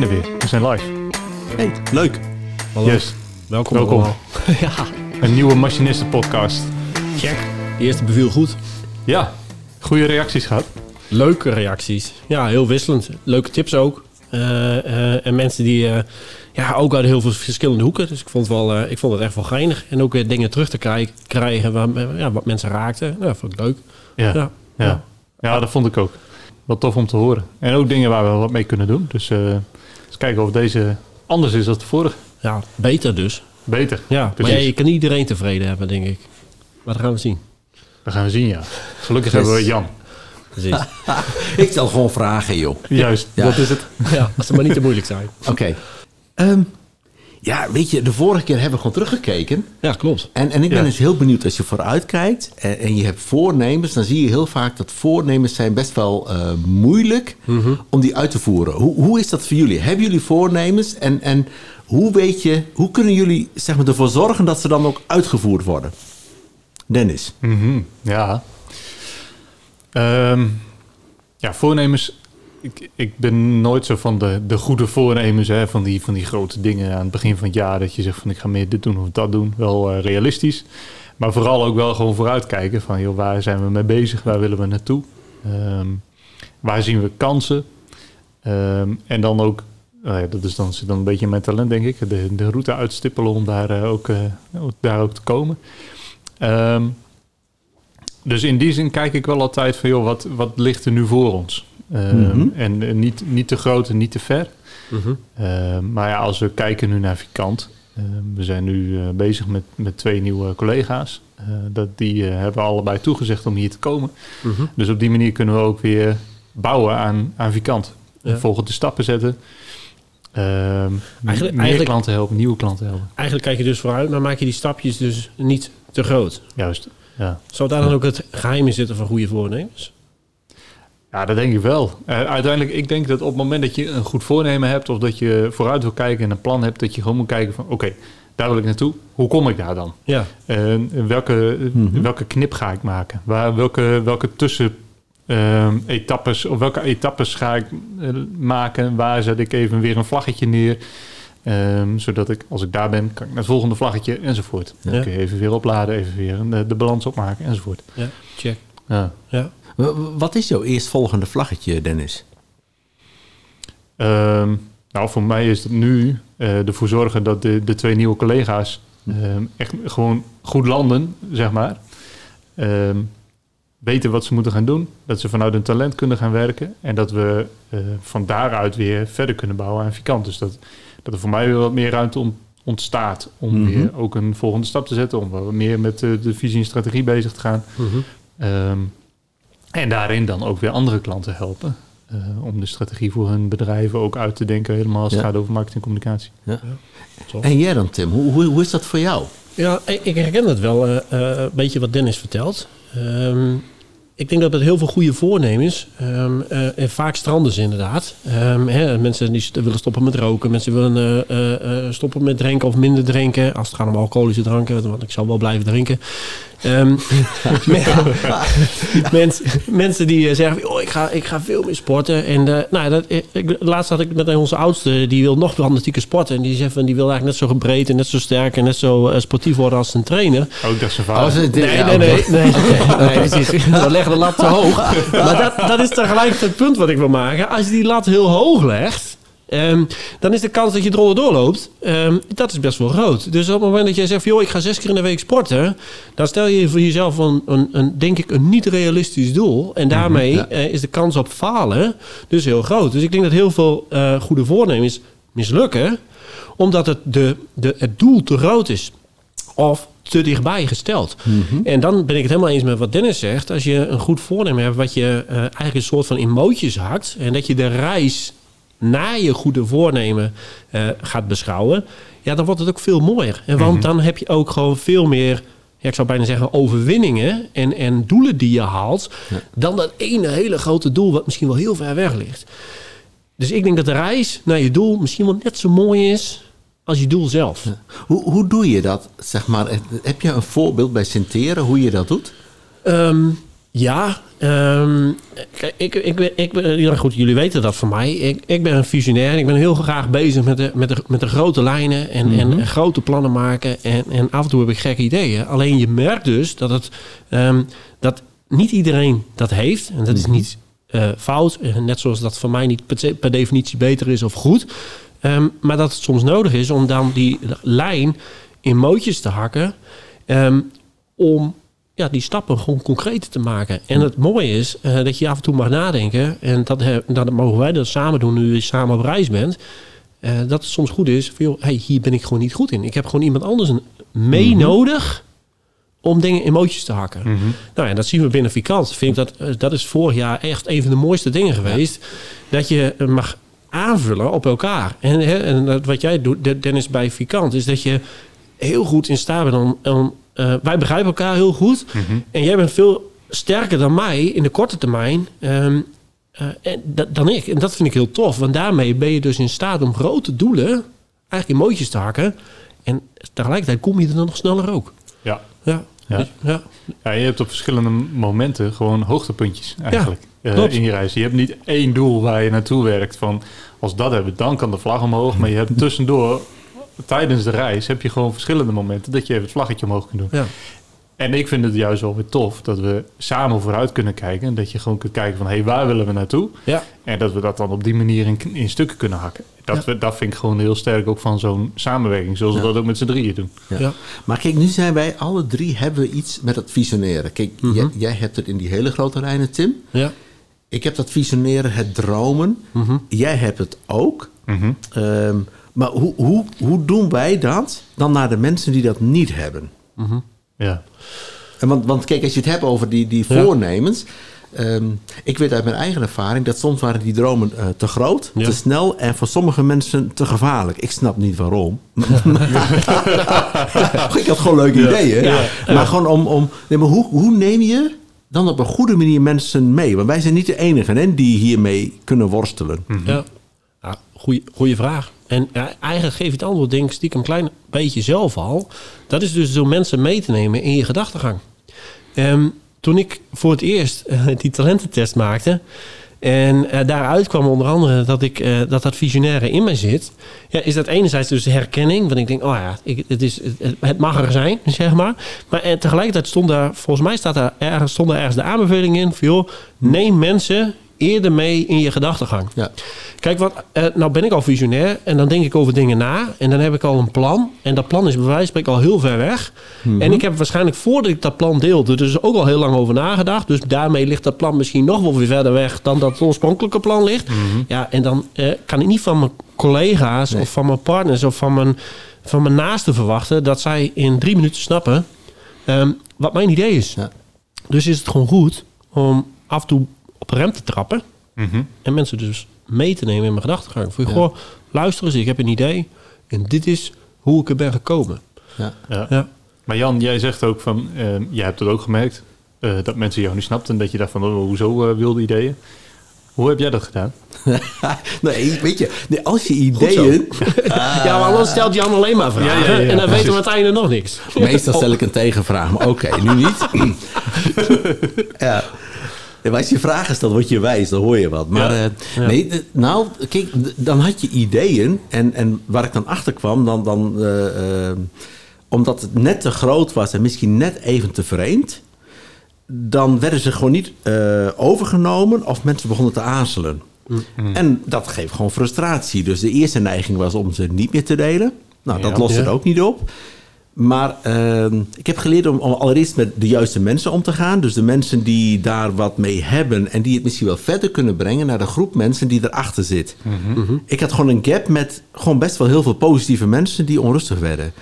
zijn er weer. We zijn live. Hey, leuk. Hallo. Yes. Welkom. Welkom. allemaal. ja, Een nieuwe machinisten podcast. check. De eerste beviel goed. Ja, goede reacties gehad. Leuke reacties. Ja, heel wisselend. Leuke tips ook. Eh, eh, en mensen die eh, ja, ook uit heel veel verschillende hoeken. Dus ik vond, het wel, ik vond het echt wel geinig. En ook weer dingen terug te krij- krijgen waar, ja, wat mensen raakten. Nou, vond ik leuk. Ja. Ja. Ja. Ja. dat vond ik ook. Wat tof om te horen. En ook dingen waar we wat mee kunnen doen. Dus eens kijken of deze anders is dan de vorige. Ja, beter dus. Beter. Ja, maar Precies. ja, je kan niet iedereen tevreden hebben, denk ik. Maar dat gaan we zien. Dat gaan we zien, ja. Gelukkig Yes. hebben we Jan. Precies. Ik stel gewoon vragen, joh. Juist, Ja. dat is het. ja, als ze maar niet te moeilijk zijn. Oké. Ehm, ja, weet je, de vorige keer hebben we gewoon teruggekeken. Ja, klopt. En, en ik ben Ja. dus heel benieuwd als je vooruit kijkt en, en je hebt voornemens, dan zie je heel vaak dat voornemens zijn best wel eh, moeilijk om die uit te voeren. Hoe, hoe is dat voor jullie? Hebben jullie voornemens en, en hoe weet je, hoe kunnen jullie zeg maar, ervoor zorgen dat ze dan ook uitgevoerd worden? Dennis. Mhm, Ja. Ehm, ja, voornemens. Ik, ik ben nooit zo van de, de goede voornemens, hè, van, die, van die grote dingen aan het begin van het jaar. Dat je zegt van ik ga meer dit doen of dat doen. Wel eh, realistisch. Maar vooral ook wel gewoon vooruitkijken van joh, waar zijn we mee bezig? Waar willen we naartoe? Ehm, waar zien we kansen? Ehm, en dan ook, nou ja, dat is dan, dan een beetje mijn talent denk ik. De, de route uitstippelen om daar, eh, ook, eh, ook- daar ook te komen. Ehm, dus in die zin kijk ik wel altijd van, joh, wat, wat ligt er nu voor ons? Ehm, Mhm. En eh, niet, niet te groot en niet te ver. Mhm. Ehm, maar ja, als we kijken nu naar Vikant, ehm, we zijn nu eh, bezig met, met twee nieuwe collega's. Eh, dat, die hebben allebei toegezegd om hier te komen. Mhm. Dus op die manier kunnen we ook weer bouwen aan, aan Vikant. Ja. Volgende stappen zetten. Eigenlijk- meer eigenlijk- klanten helpen, nieuwe klanten helpen. Eigenlijk kijk je dus vooruit, maar maak je die stapjes dus niet te groot. Juist, ja. Zou daar dan ook het geheim in zitten van goede voornemens? Ja, dat denk ik wel. Eh, uiteindelijk, ik denk dat op het moment dat je een goed voornemen hebt... of dat je vooruit wil kijken en een plan hebt... dat je gewoon moet kijken van... oké, daar wil ik naartoe. Hoe kom ik daar dan? Ja, En welke, welke knip ga ik maken? Waar, welke, welke tussen ehm, etappes of welke etappes ga ik eh, maken? Waar zet ik even weer een vlaggetje neer? Ehm, zodat ik, als ik daar ben, kan ik naar het volgende vlaggetje enzovoort. Dan Ja. kun je even weer opladen, even weer de, de balans opmaken enzovoort. ja, check. Ja. Ja. Wat is jouw eerstvolgende vlaggetje, Dennis? Ehm, nou, voor mij is het nu eh, ervoor zorgen dat de, de twee nieuwe collega's ehm, echt gewoon goed landen, zeg maar. Ehm, weten wat ze moeten gaan doen. Dat ze vanuit hun talent kunnen gaan werken. En dat we eh, van daaruit weer verder kunnen bouwen aan Vikant. Dus dat, dat er voor mij weer wat meer ruimte ont- ontstaat. Om Mhm. weer ook een volgende stap te zetten. Om wat meer met de, de visie en strategie bezig te gaan. Ehm, en daarin dan ook weer andere klanten helpen. eh, om de strategie voor hun bedrijven ook uit te denken. Helemaal als het Ja. gaat over marketing en communicatie. Tof. En jij dan, Tim? Hoe, hoe, hoe is dat voor jou? Ja, ik ik herken het wel, eh, eh, een beetje wat Dennis vertelt. Ehm, ik denk dat het heel veel goede voornemens, ehm, eh, en vaak stranden ze inderdaad. Ehm, hè, mensen die willen stoppen met roken, mensen willen eh, eh, eh, stoppen met drinken of minder drinken. Als het gaat om alcoholische dranken, want ik zal wel blijven drinken. Ehm, mensen, mensen die eh, zeggen, oh, ik, ga, ik ga veel meer sporten. En eh, nou, dat, ik, ik- laatst had ik met onze oudste, die wil nog fanatieker sporten. En die zegt van, die wil eigenlijk net zo breed en net zo sterk en net zo eh, sportief worden als zijn trainer. Ook dat zijn Oh, vader. ze- Nee, ja, nee, nee, nee, nee, nee, precies. We leggen de lat te hoog. Maar dat, dat is tegelijk het punt wat ik wil maken. Als je die lat heel hoog legt, ehm, dan is de kans dat je eronder doorloopt, ehm, dat is best wel groot. Dus op het moment dat jij zegt, joh, ik ga zes keer in de week sporten, dan stel je voor jezelf een, een, een denk ik, een niet realistisch doel. En daarmee ja. eh, is de kans op falen dus heel groot. Dus ik denk dat heel veel eh, goede voornemens mislukken, omdat het, de, de, het doel te groot is. Of te dichtbij gesteld. En dan ben ik het helemaal eens met wat Dennis zegt. Als je een goed voornemen hebt, wat je eh, eigenlijk een soort van emoties hakt. En dat je de reis naar je goede voornemen eh, gaat beschouwen. Ja, dan wordt het ook veel mooier. En want dan heb je ook gewoon veel meer. Ja, ik zou bijna zeggen overwinningen en, en doelen die je haalt. Dan dat ene hele grote doel wat misschien wel heel ver weg ligt. Dus ik denk dat de reis naar je doel misschien wel net zo mooi is als je doel zelf. Hoe, hoe doe je dat? Zeg maar, heb je een voorbeeld bij Sinteren hoe je dat doet? Ehm, Ja, ehm, ik, ik, ben- ik, ben- ja, goed, jullie weten dat van mij. Ik, ik ben een visionair en ik ben heel graag bezig met de, met de, met de grote lijnen en, en, en grote plannen maken. En, en af en toe heb ik gekke ideeën. Alleen je merkt dus dat, het, ehm, dat niet iedereen dat heeft. En dat is niet eh, fout. Eh, Net zoals dat voor mij niet per, definitie beter is of goed. Ehm, maar dat het soms nodig is om dan die lijn in mootjes te hakken. om ja, die stappen gewoon concreet te maken. En het mooie is eh, dat je af en toe mag nadenken. En dat, dat mogen wij dat samen doen nu je samen op reis bent. eh, dat het soms goed is van, joh, hey, hier ben ik gewoon niet goed in. Ik heb gewoon iemand anders mee nodig om dingen in mootjes te hakken. Nou ja, dat zien we binnen Vikant. Vind ik dat, eh, dat is vorig jaar echt een van de mooiste dingen geweest. Dat je mag aanvullen op elkaar. En, hè, en wat jij doet, De- Dennis, bij Vikant, is dat je heel goed in staat bent om... om eh, wij begrijpen elkaar heel goed. En jij bent veel sterker dan mij in de korte termijn... ehm, eh, en dat, dan ik. En dat vind ik heel tof. Want daarmee ben je dus in staat om grote doelen... eigenlijk in mootjes te hakken. En tegelijkertijd kom je er dan nog sneller ook. Ja. Ja. Ja. Dus, ja. ja, je hebt op verschillende momenten gewoon hoogtepuntjes eigenlijk eh, in je reis. Je hebt niet één doel waar je naartoe werkt van als dat hebben, dan kan de vlag omhoog. Maar je hebt tussendoor, tijdens de reis, heb je gewoon verschillende momenten dat je even het vlaggetje omhoog kunt doen. Ja. En ik vind het juist wel weer tof dat we samen vooruit kunnen kijken. En dat je gewoon kunt kijken van, hé, hey, waar willen we naartoe? Ja. En dat we dat dan op die manier in, in stukken kunnen hakken. Dat, Ja. we, dat vind ik gewoon heel sterk ook van zo'n samenwerking. Zoals we dat ook met z'n drieën doen. Ja. Ja. Maar kijk, nu zijn wij alle drie hebben we iets met het visioneren. Kijk, jij, jij hebt het in die hele grote lijnen, Tim. Ja. Ik heb dat visioneren, het dromen. Jij hebt het ook. Mhm. Ehm, maar hoe, hoe, hoe doen wij dat dan naar de mensen die dat niet hebben? Ja. En want, want kijk, als je het hebt over die, die voornemens. ehm, ik weet uit mijn eigen ervaring dat soms waren die dromen eh, te groot, Ja. te snel en voor sommige mensen te gevaarlijk. Ik snap niet waarom. ik had gewoon leuke ideeën. Ja. Maar gewoon om. om nee, maar hoe, hoe neem je dan op een goede manier mensen mee? Want wij zijn niet de enigen hè, die hiermee kunnen worstelen. Ja, ja goeie, goeie vraag. En eigenlijk geef je het antwoord, denk ik, stiekem een klein beetje zelf al. Dat is dus door mensen mee te nemen in je gedachtegang. Ehm, toen ik voor het eerst eh, die talententest maakte... en eh, daaruit kwam onder andere dat, ik, eh, dat dat visionaire in mij zit... Ja, is dat enerzijds dus herkenning. Want ik denk, oh ja, ik, het, is, het mag er zijn, zeg maar. Maar en tegelijkertijd stond daar, volgens mij staat daar ergens, stond daar ergens de aanbeveling in... van joh, neem mensen eerder mee in je gedachtegang. Ja. Kijk, wat, eh, nou ben ik al visionair en dan denk ik over dingen na. En dan heb ik al een plan. En dat plan is bij wijze van spreken al heel ver weg. En ik heb waarschijnlijk voordat ik dat plan deelde, dus ook al heel lang over nagedacht. Dus daarmee ligt dat plan misschien nog wel weer verder weg dan dat het oorspronkelijke plan ligt. Ja, en dan eh, kan ik niet van mijn collega's Nee. of van mijn partners of van mijn, van mijn naasten verwachten dat zij in drie minuten snappen ehm, wat mijn idee is. Ja. Dus is het gewoon goed om af en toe op rem te trappen. Mhm. En mensen dus mee te nemen in mijn gedachtegang. Van, Ja. goh, luister eens, ik heb een idee. En dit is hoe ik er ben gekomen. Ja. Ja. Ja. Maar Jan, jij zegt ook van, eh, jij hebt het ook gemerkt, eh, dat mensen jou niet snapten en dat je dacht van, oh, hoezo eh, wilde ideeën? Hoe heb jij dat gedaan? nee, weet je, nee, als je ideeën. ja, maar anders stelt Jan alleen maar vragen. Ja, ja, ja, en dan weten we aan het einde nog niks. Meestal stel ik een tegenvraag, maar oké, nu niet. ja. Als je vragen stelt, word je wijs, dan hoor je wat. Maar Ja. eh, nee, nou, kijk, dan had je ideeën. En, en waar ik dan achter kwam, dan, dan, eh, eh, omdat het net te groot was en misschien net even te vreemd, dan werden ze gewoon niet overgenomen of mensen begonnen te aarzelen. En dat geeft gewoon frustratie. Dus de eerste neiging was om ze niet meer te delen. Nou, dat Ja. lost het ook niet op. Maar ehm, ik heb geleerd om, om allereerst met de juiste mensen om te gaan. Dus de mensen die daar wat mee hebben en die het misschien wel verder kunnen brengen naar de groep mensen die erachter zit. Ik had gewoon een gap met gewoon best wel heel veel positieve mensen die onrustig werden.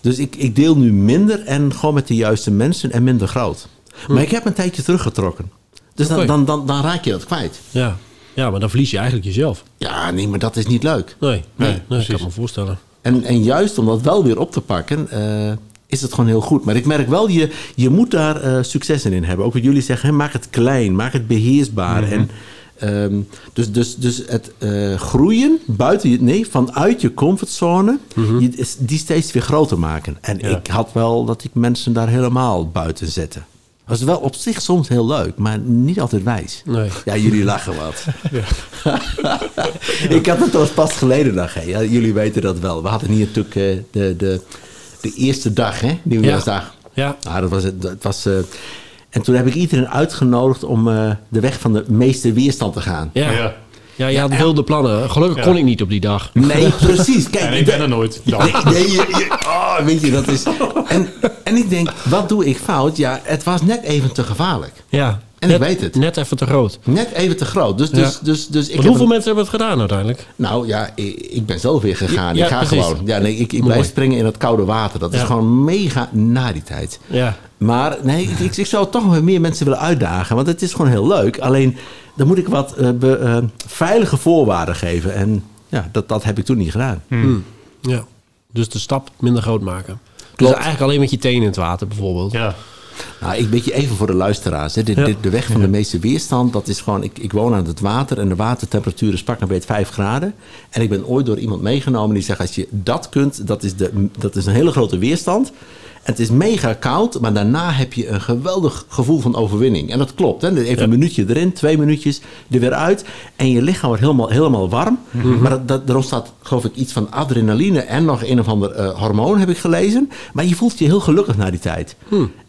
Dus ik, ik deel nu minder en gewoon met de juiste mensen en minder groot. Maar ik heb een tijdje teruggetrokken. Dus dan, dan, dan, dan raak je dat kwijt. Ja. ja, maar dan verlies je eigenlijk jezelf. Ja, nee, maar dat is niet leuk. Nee, nee, Nee, nee, ik precies. kan me voorstellen. En, en juist om dat wel weer op te pakken, eh, is het gewoon heel goed. Maar ik merk wel, je, je moet daar eh, succes in hebben. Ook wat jullie zeggen, hè, maak het klein, maak het beheersbaar. En, ehm, dus, dus, dus het eh, groeien buiten je, nee, vanuit je comfortzone, je, is- die steeds weer groter maken. En Ja. ik had wel dat ik mensen daar helemaal buiten zette. Was wel op zich soms heel leuk, maar niet altijd wijs. Nee. Ja, jullie lachen wat. ik had het al pas geleden dag. Hè. Ja, jullie weten dat wel. We hadden hier natuurlijk eh, de, de, de eerste dag, hè? Nieuwjaarsdag. Ja. Nou, dat was het. Dat was, eh, en toen heb ik iedereen uitgenodigd om eh, de weg van de meeste weerstand te gaan. Ja. Ja. Ja, je had wilde plannen. Gelukkig Ja. kon ik niet op die dag. Nee, precies. Kijk, En ik ben er nooit. Dan. Nee, nee, je, je- oh, weet je, dat is... En, en ik denk, wat doe ik fout? Ja, het was net even te gevaarlijk. Ja. En ik weet het. Net even te groot. Net even te groot. Dus, dus, Ja. dus, dus, ik heb hoeveel een- mensen hebben het gedaan uiteindelijk? Nou ja, ik, ik ben zelf weer gegaan. Ja, ik ga precies. gewoon. Ja, nee, ik, ik Mooi. blijf springen in het koude water. Dat is Ja. gewoon mega na die tijd. Ja. Maar nee, ik, ik, zou toch nog meer mensen willen uitdagen. Want het is gewoon heel leuk. Alleen, dan moet ik wat eh, be- eh, veilige voorwaarden geven. En ja, dat, dat heb ik toen niet gedaan. Hmm. ja. Dus de stap minder groot maken. Dus Klopt. eigenlijk alleen met je tenen in het water bijvoorbeeld. Ja. Nou, ik weet je even voor de luisteraars. Hè. De, Ja. de, de weg van de meeste weerstand, dat is gewoon... Ik, ik woon aan het water en de watertemperatuur is pak een beetje 5 graden. En ik ben ooit door iemand meegenomen die zegt... als je dat kunt, dat is, de, dat is een hele grote weerstand. Het is mega koud, maar daarna heb je een geweldig gevoel van overwinning. En dat klopt. Hè. Even een minuutje erin, twee minuutjes er weer uit. En je lichaam wordt helemaal, helemaal warm. Maar dat, dat, er ontstaat, geloof ik, iets van adrenaline... en nog een of ander eh, hormoon, heb ik gelezen. Maar je voelt je heel gelukkig na die tijd.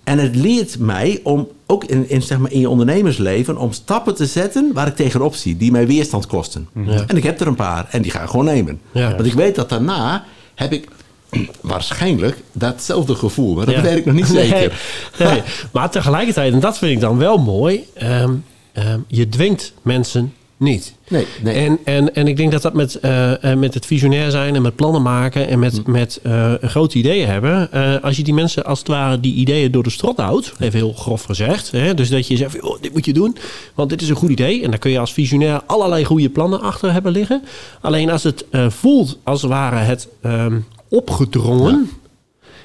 En het leert mij om, ook in, in, zeg maar in je ondernemersleven, om stappen te zetten waar ik tegenop zie, die mij weerstand kosten. Ja. En ik heb er een paar en die ga ik gewoon nemen. Ja. Want ik weet dat daarna heb ik waarschijnlijk datzelfde gevoel, maar dat Ja. weet ik nog niet zeker. Nee. Maar tegelijkertijd, en dat vind ik dan wel mooi, ehm, ehm, je dwingt mensen niet. Nee, nee. En, en, en ik denk dat dat met, eh, eh, met het visionair zijn en met plannen maken en met, met eh, grote ideeën hebben. als je die mensen als het ware die ideeën door de strot houdt, even heel grof gezegd. Hè, dus dat je zegt, "Oh, dit moet je doen, want dit is een goed idee. En daar kun je als visionair allerlei goede plannen achter hebben liggen. Alleen als het voelt als het ware het ehm, opgedrongen.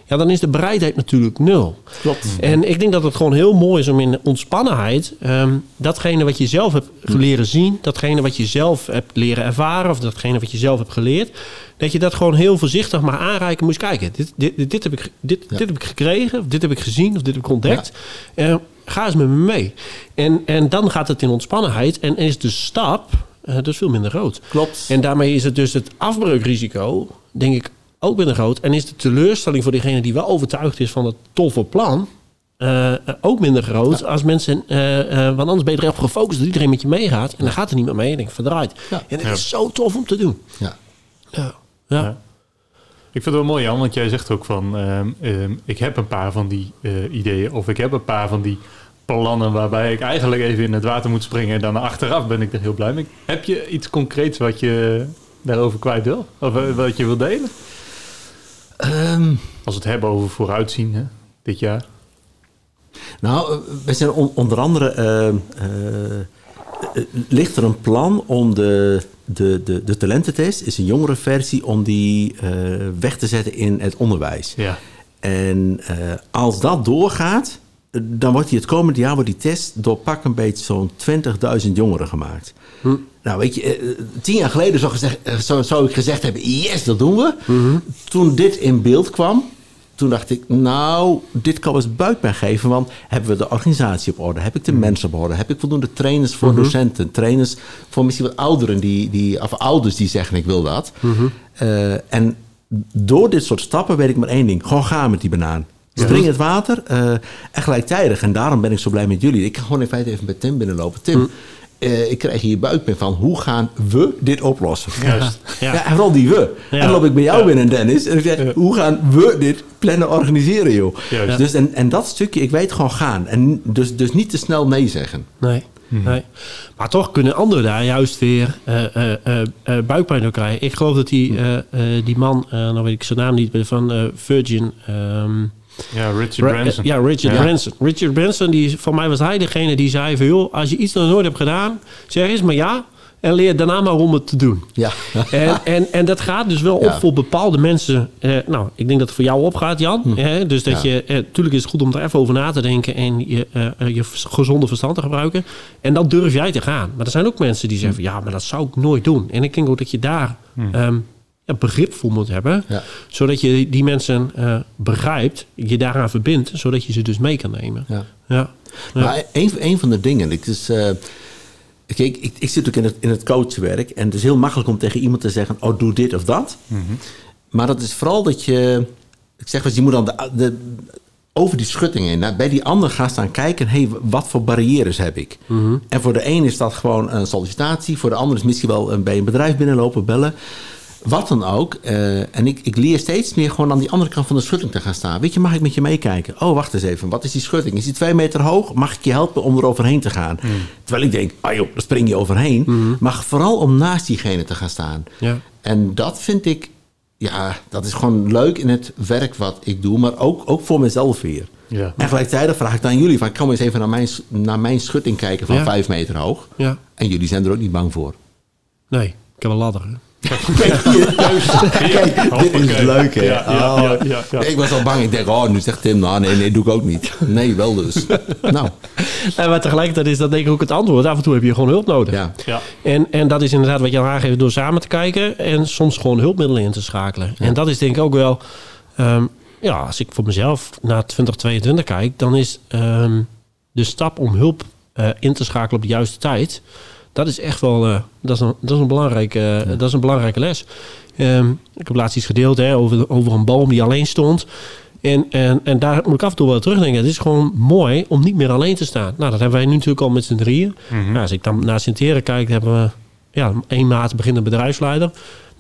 Ja, dan is de bereidheid natuurlijk nul. Klopt. En ik denk dat het gewoon heel mooi is om in ontspannenheid... ehm, datgene wat je zelf hebt leren zien... datgene wat je zelf hebt leren ervaren... of datgene wat je zelf hebt geleerd... dat je dat gewoon heel voorzichtig maar aanreiken moest kijken. Dit, dit, dit, heb, ik, dit, Ja. dit heb ik gekregen, of dit heb ik gezien... of dit heb ik ontdekt. Eh, ga eens met me mee. En, en dan gaat het in ontspannenheid... en is de stap eh, dus veel minder groot. Klopt. En daarmee is het dus het afbreukrisico, denk ik, ook minder groot. En is de teleurstelling voor degene die wel overtuigd is van het toffe plan... eh, ook minder groot als mensen... eh, eh, want anders ben je erop gefocust dat iedereen met je meegaat. En dan gaat er niemand mee. En denk ik, verdraaid. Ja. En het is zo tof om te doen. Ja. Ja. Ja. Ja. Ik vind het wel mooi, Jan, want jij zegt ook van... ehm, ehm, ik heb een paar van die eh, ideeën of ik heb een paar van die plannen... waarbij ik eigenlijk even in het water moet springen... en dan achteraf ben ik er heel blij mee. Heb je iets concreets wat je daarover kwijt wil? Of eh, wat je wil delen? Ehm, Als we het hebben over vooruitzien, hè, dit jaar. Nou, eh, we zijn on- onder andere. eh, eh, ligt er een plan om de, de, de, de talententest, is een jongere versie, om die weg te zetten in het onderwijs. Ja. En als dat doorgaat, dan wordt die het komende jaar wordt die test door pak een beetje zo'n 20.000 jongeren gemaakt. Nou, weet je, eh, tien jaar geleden zou, gezegd, eh, zou, zou ik gezegd hebben: yes, dat doen we. Toen dit in beeld kwam, toen dacht ik: nou, dit kan eens buikpijn geven. Want hebben we de organisatie op orde? Heb ik de mensen op orde? Heb ik voldoende trainers voor docenten? Trainers voor misschien wat ouderen, die, die, of ouders die zeggen: ik wil dat. Eh, en door dit soort stappen weet ik maar één ding: gewoon gaan met die banaan. Spring in het water eh, en gelijktijdig. En daarom ben ik zo blij met jullie. Ik kan gewoon in feite even bij Tim binnenlopen. Tim, eh, ik krijg hier buikpijn van. Hoe gaan we dit oplossen? Juist. Ja. Ja. en vooral die we. Ja. En dan loop ik bij jou Ja. binnen, Dennis. En ik zeg, hoe gaan we dit plannen organiseren, joh? Juist. Dus en, en dat stukje, ik weet gewoon gaan. En dus, dus niet te snel nee zeggen. Nee. nee. Maar toch kunnen anderen daar juist weer eh, eh, eh, eh, buikpijn door krijgen. Ik geloof dat die, eh, eh, die man, eh nou weet ik zijn naam niet, van eh, Virgin... ehm, Ja, Richard Ra- Branson. Ja, Richard Ja. Branson. Richard Branson, die, voor mij was hij degene die zei van... joh, als je iets nog nooit hebt gedaan, zeg eens maar ja... en leer daarna maar om het te doen. Ja. En, en, en dat gaat dus wel Ja. op voor bepaalde mensen. Eh, nou, ik denk dat het voor jou opgaat, Jan. Hè? Dus dat Hm. Ja. je... Eh, tuurlijk is het goed om er even over na te denken... en je, eh, eh, je gezonde verstand te gebruiken. En dan durf jij te gaan. Maar er zijn ook mensen die zeggen... van, ja, maar dat zou ik nooit doen. En ik denk ook dat je daar... ehm, ja, begrip voor moet hebben. Ja. Zodat je die mensen eh, begrijpt, je daaraan verbindt, zodat je ze dus mee kan nemen. Ja. Ja. Ja. Maar een, een van de dingen, is, eh, kijk, ik, ik zit ook in het, in het coachwerk en het is heel makkelijk om tegen iemand te zeggen, oh doe dit of dat. Maar dat is vooral dat je, ik zeg wel, eens, je moet dan de, de, over die schutting heen, naar- bij die ander gaan staan kijken, hey, wat voor barrières heb ik? En voor de een is dat gewoon een sollicitatie, voor de ander is misschien wel een, bij een bedrijf binnenlopen, bellen. Wat dan ook. eh, en ik, ik leer steeds meer gewoon aan die andere kant van de schutting te gaan staan. Weet je, mag ik met je meekijken? Oh, wacht eens even. Wat is die schutting? Is die twee meter hoog? Mag ik je helpen om er overheen te gaan? Terwijl ik denk, ah joh, daar spring je overheen. Maar vooral om naast diegene te gaan staan. Ja. En dat vind ik, ja, dat is gewoon leuk in het werk wat ik doe. Maar ook, ook voor mezelf weer. Ja. En gelijktijdig vraag ik dan aan jullie, van, kom eens even naar mijn, naar mijn schutting kijken van Ja. vijf meter hoog. ja. En jullie zijn er ook niet bang voor. Nee, ik heb een ladder. hè. Kijk, dit is leuk, hè? Ja, ja, Oh. ja, ja, ja. Ik was al bang. Ik denk, oh, nu zegt Tim, nou, nee, nee, doe ik ook niet. Nee, wel dus. Nou, En maar tegelijkertijd is dat denk ik ook het antwoord. Af en toe heb je gewoon hulp nodig. ja. Ja. En, en dat is inderdaad wat je al aangeeft door samen te kijken en soms gewoon hulpmiddelen in te schakelen. En dat is denk ik ook wel, ehm, ja, als ik voor mezelf naar 2022 kijk, dan is ehm, de stap om hulp eh, in te schakelen op de juiste tijd, dat is echt wel, eh, dat, is een, dat, is een belangrijke, dat is een belangrijke les. Ehm, ik heb laatst iets gedeeld hè, over, over een boom die alleen stond. En, en, en daar moet ik af en toe wel terugdenken. Het is gewoon mooi om niet meer alleen te staan. Nou, dat hebben wij nu natuurlijk al met z'n drieën. Nou, als ik dan naar Sint-Heren kijk, hebben we ja, één maat beginnende bedrijfsleider.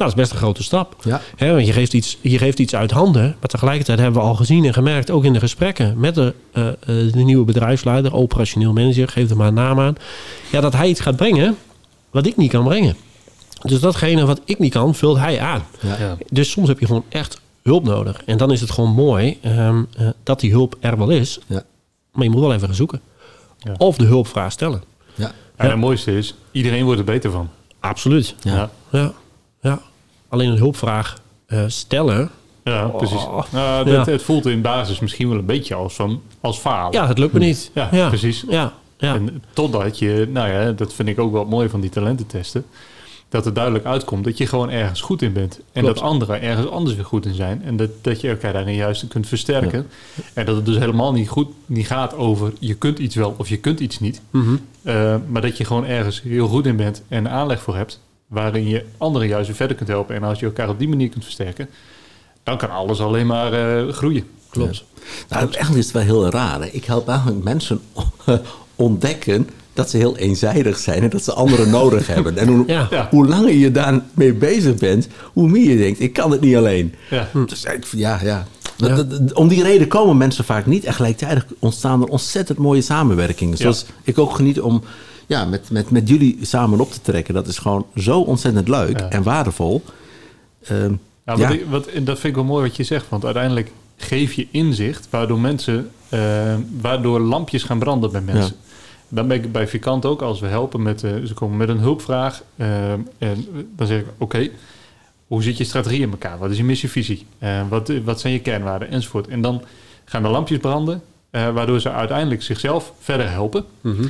Nou, dat is best een grote stap. Ja. Hè, want je geeft, iets, je geeft iets uit handen. Maar tegelijkertijd hebben we al gezien en gemerkt, ook in de gesprekken met de, eh, eh, de nieuwe bedrijfsleider, operationeel manager, geef er maar een naam aan. Ja, dat hij iets gaat brengen wat ik niet kan brengen. Dus datgene wat ik niet kan, vult hij aan. Ja. Ja. Dus soms heb je gewoon echt hulp nodig. En dan is het gewoon mooi ehm, eh, dat die hulp er wel is. Ja. Maar je moet wel even gaan zoeken. Ja. Of de hulpvraag stellen. Ja. En het mooiste is, iedereen wordt er beter van. Absoluut. Ja. Ja, ja. Alleen een hulpvraag eh, stellen. Ja, precies. Oh. Nou, Ja. dat, Het voelt in basis misschien wel een beetje als, van, als falen. Ja, het lukt me niet. Ja, precies. Ja, ja. En totdat je, nou ja, dat vind ik ook wel mooi van die talententesten. Dat er duidelijk uitkomt dat je gewoon ergens goed in bent. En Klopt. dat anderen ergens anders weer goed in zijn. En dat, dat je elkaar daarin juist kunt versterken. En dat het dus helemaal niet goed niet gaat over je kunt iets wel of je kunt iets niet. Mhm. Uh, maar dat je gewoon ergens heel goed in bent en aanleg voor hebt. Waarin je anderen juist weer verder kunt helpen. En als je elkaar op die manier kunt versterken, dan kan alles alleen maar eh, groeien. Klopt. Nou, eigenlijk is het wel heel raar. Hè? Ik help eigenlijk mensen ontdekken dat ze heel eenzijdig zijn en dat ze anderen nodig hebben. En hoe, Ja. Ja. hoe langer je daarmee bezig bent, hoe meer je denkt, ik kan het niet alleen. Ja. Dus ik- ja, ja. Ja. om die reden komen mensen vaak niet. En gelijktijdig ontstaan er ontzettend mooie samenwerkingen. Zoals ik ook geniet om ja, met, met, met jullie samen op te trekken. Dat is gewoon zo ontzettend leuk Ja. en waardevol. Ehm, ja. wat ik, wat, dat vind ik wel mooi wat je zegt. Want uiteindelijk geef je inzicht waardoor mensen, eh, waardoor lampjes gaan branden bij mensen. Dan ben ik bij Vikant ook, als we helpen met, eh, ze komen met een hulpvraag. eh, en dan zeg ik, oké, hoe zit je strategie in elkaar? Wat is je missievisie? Eh, wat, wat zijn je kernwaarden? Enzovoort. En dan gaan de lampjes branden, eh, waardoor ze uiteindelijk zichzelf verder helpen.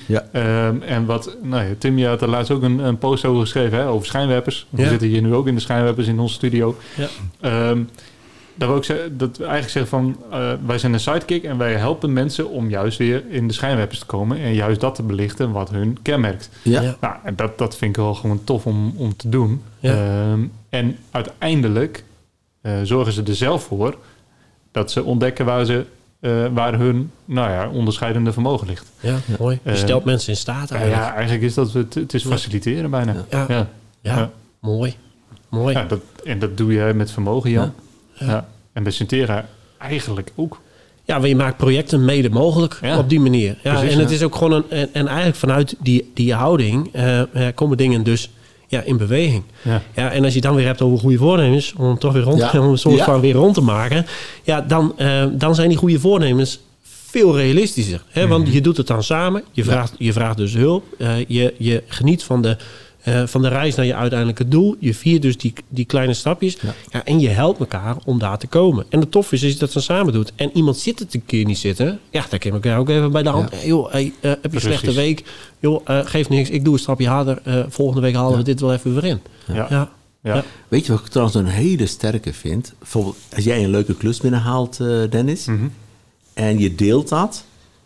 ja. Ehm, en wat, nou ja, Tim, je had er laatst ook een, een post over geschreven, hè, over schijnwerpers. We zitten hier nu ook in de schijnwerpers in onze studio. Ja. Ehm, dat wil ik zeggen, dat we eigenlijk zeggen van, eh, wij zijn een sidekick en wij helpen mensen om juist weer in de schijnwerpers te komen en juist dat te belichten wat hun kenmerkt. Ja. Ja. Nou, en dat, dat vind ik wel gewoon tof om, om te doen. Ja. Ehm, en uiteindelijk eh, zorgen ze er zelf voor dat ze ontdekken waar, ze, eh, waar hun nou ja, onderscheidende vermogen ligt. Ja, mooi. Je Eh, stelt mensen in staat Ja, eigenlijk. ja, eigenlijk is dat het, het is faciliteren bijna. Ja. Ja. Mooi. Mooi. Ja, dat, en dat doe je met vermogen, Jan. Ja. Ja. En bij Sintera eigenlijk ook. Ja, want je maakt projecten mede mogelijk Ja. op die manier. Ja, Precies, en het ja. is ook gewoon een. En, en eigenlijk vanuit die, die houding eh, komen dingen dus ja, in beweging. Ja. Ja, en als je het dan weer hebt over goede voornemens, om toch weer rond, Ja. om een soort Ja. van weer rond te maken, ja, dan, eh, dan zijn die goede voornemens veel realistischer. Hè? Want Mhm. je doet het dan samen, je vraagt, je vraagt dus hulp, eh, je, je geniet van de, eh, van de reis naar je uiteindelijke doel, je viert dus die, die kleine stapjes Ja. ja, en je helpt elkaar om daar te komen. En het tof is, je dat dan samen doet en iemand zit het een keer niet zitten, ja, kun je elkaar ook even bij de hand. Ja. Hey, joh, hey, eh, heb je een slechte week? Joh, eh, geeft niks, ik doe een stapje harder. Eh, volgende week halen we dit wel even weer in. Ja. Ja. Weet je wat ik trouwens een hele sterke vind? Bijvoorbeeld als jij een leuke klus binnenhaalt, eh, Dennis, Mhm. en je deelt dat,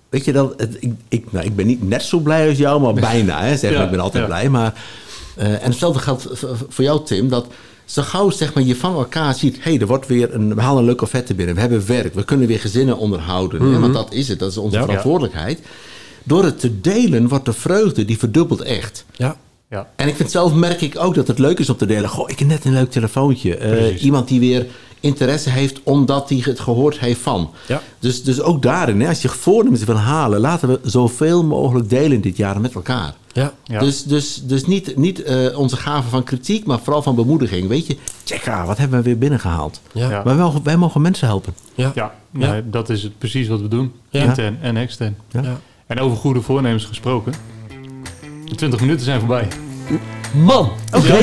weet je dat, het, ik, ik, nou, ik ben niet net zo blij als jou, maar bijna. Hè, zeg. Ja, ik ben altijd ja. blij. Maar, en hetzelfde geldt voor jou, Tim. Dat zo gauw zeg maar, je van elkaar ziet... hé, hey, er wordt weer een, we halen een leuke offerte binnen. We hebben werk. We kunnen weer gezinnen onderhouden. hè, want dat is het. Dat is onze Ja. verantwoordelijkheid. Door het te delen wordt de vreugde, die verdubbelt echt. Ja. Ja. En ik vind zelf merk ik ook dat het leuk is om te delen. Goh, ik heb net een leuk telefoontje. Eh, iemand die weer interesse heeft omdat hij het gehoord heeft van. Ja. Dus, dus ook daarin, hè, als je voornemens wil halen, laten we zoveel mogelijk delen dit jaar met elkaar. Ja. Ja. Dus, dus, dus niet, niet eh, onze gave van kritiek, maar vooral van bemoediging. Weet je, check ah, wat hebben we weer binnengehaald. Ja. Ja. Maar wij, mogen- wij mogen mensen helpen. Ja. Ja, Ja. nee, dat is het precies wat we doen. Ja. Intern en extern. Ja. Ja. En over goede voornemens gesproken. De 20 minuten zijn voorbij. Man, oké.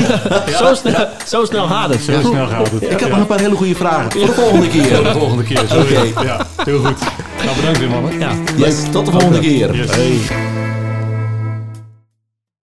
Zo, snel, zo snel gaat het. Zo snel gaat het. Ik heb nog een paar hele goede vragen. Voor de volgende Tot de keer. volgende keer. Sorry. Ja, heel goed. Nou, bedankt weer mannen. Ja. Yes, tot de volgende keer. Yes. Hey.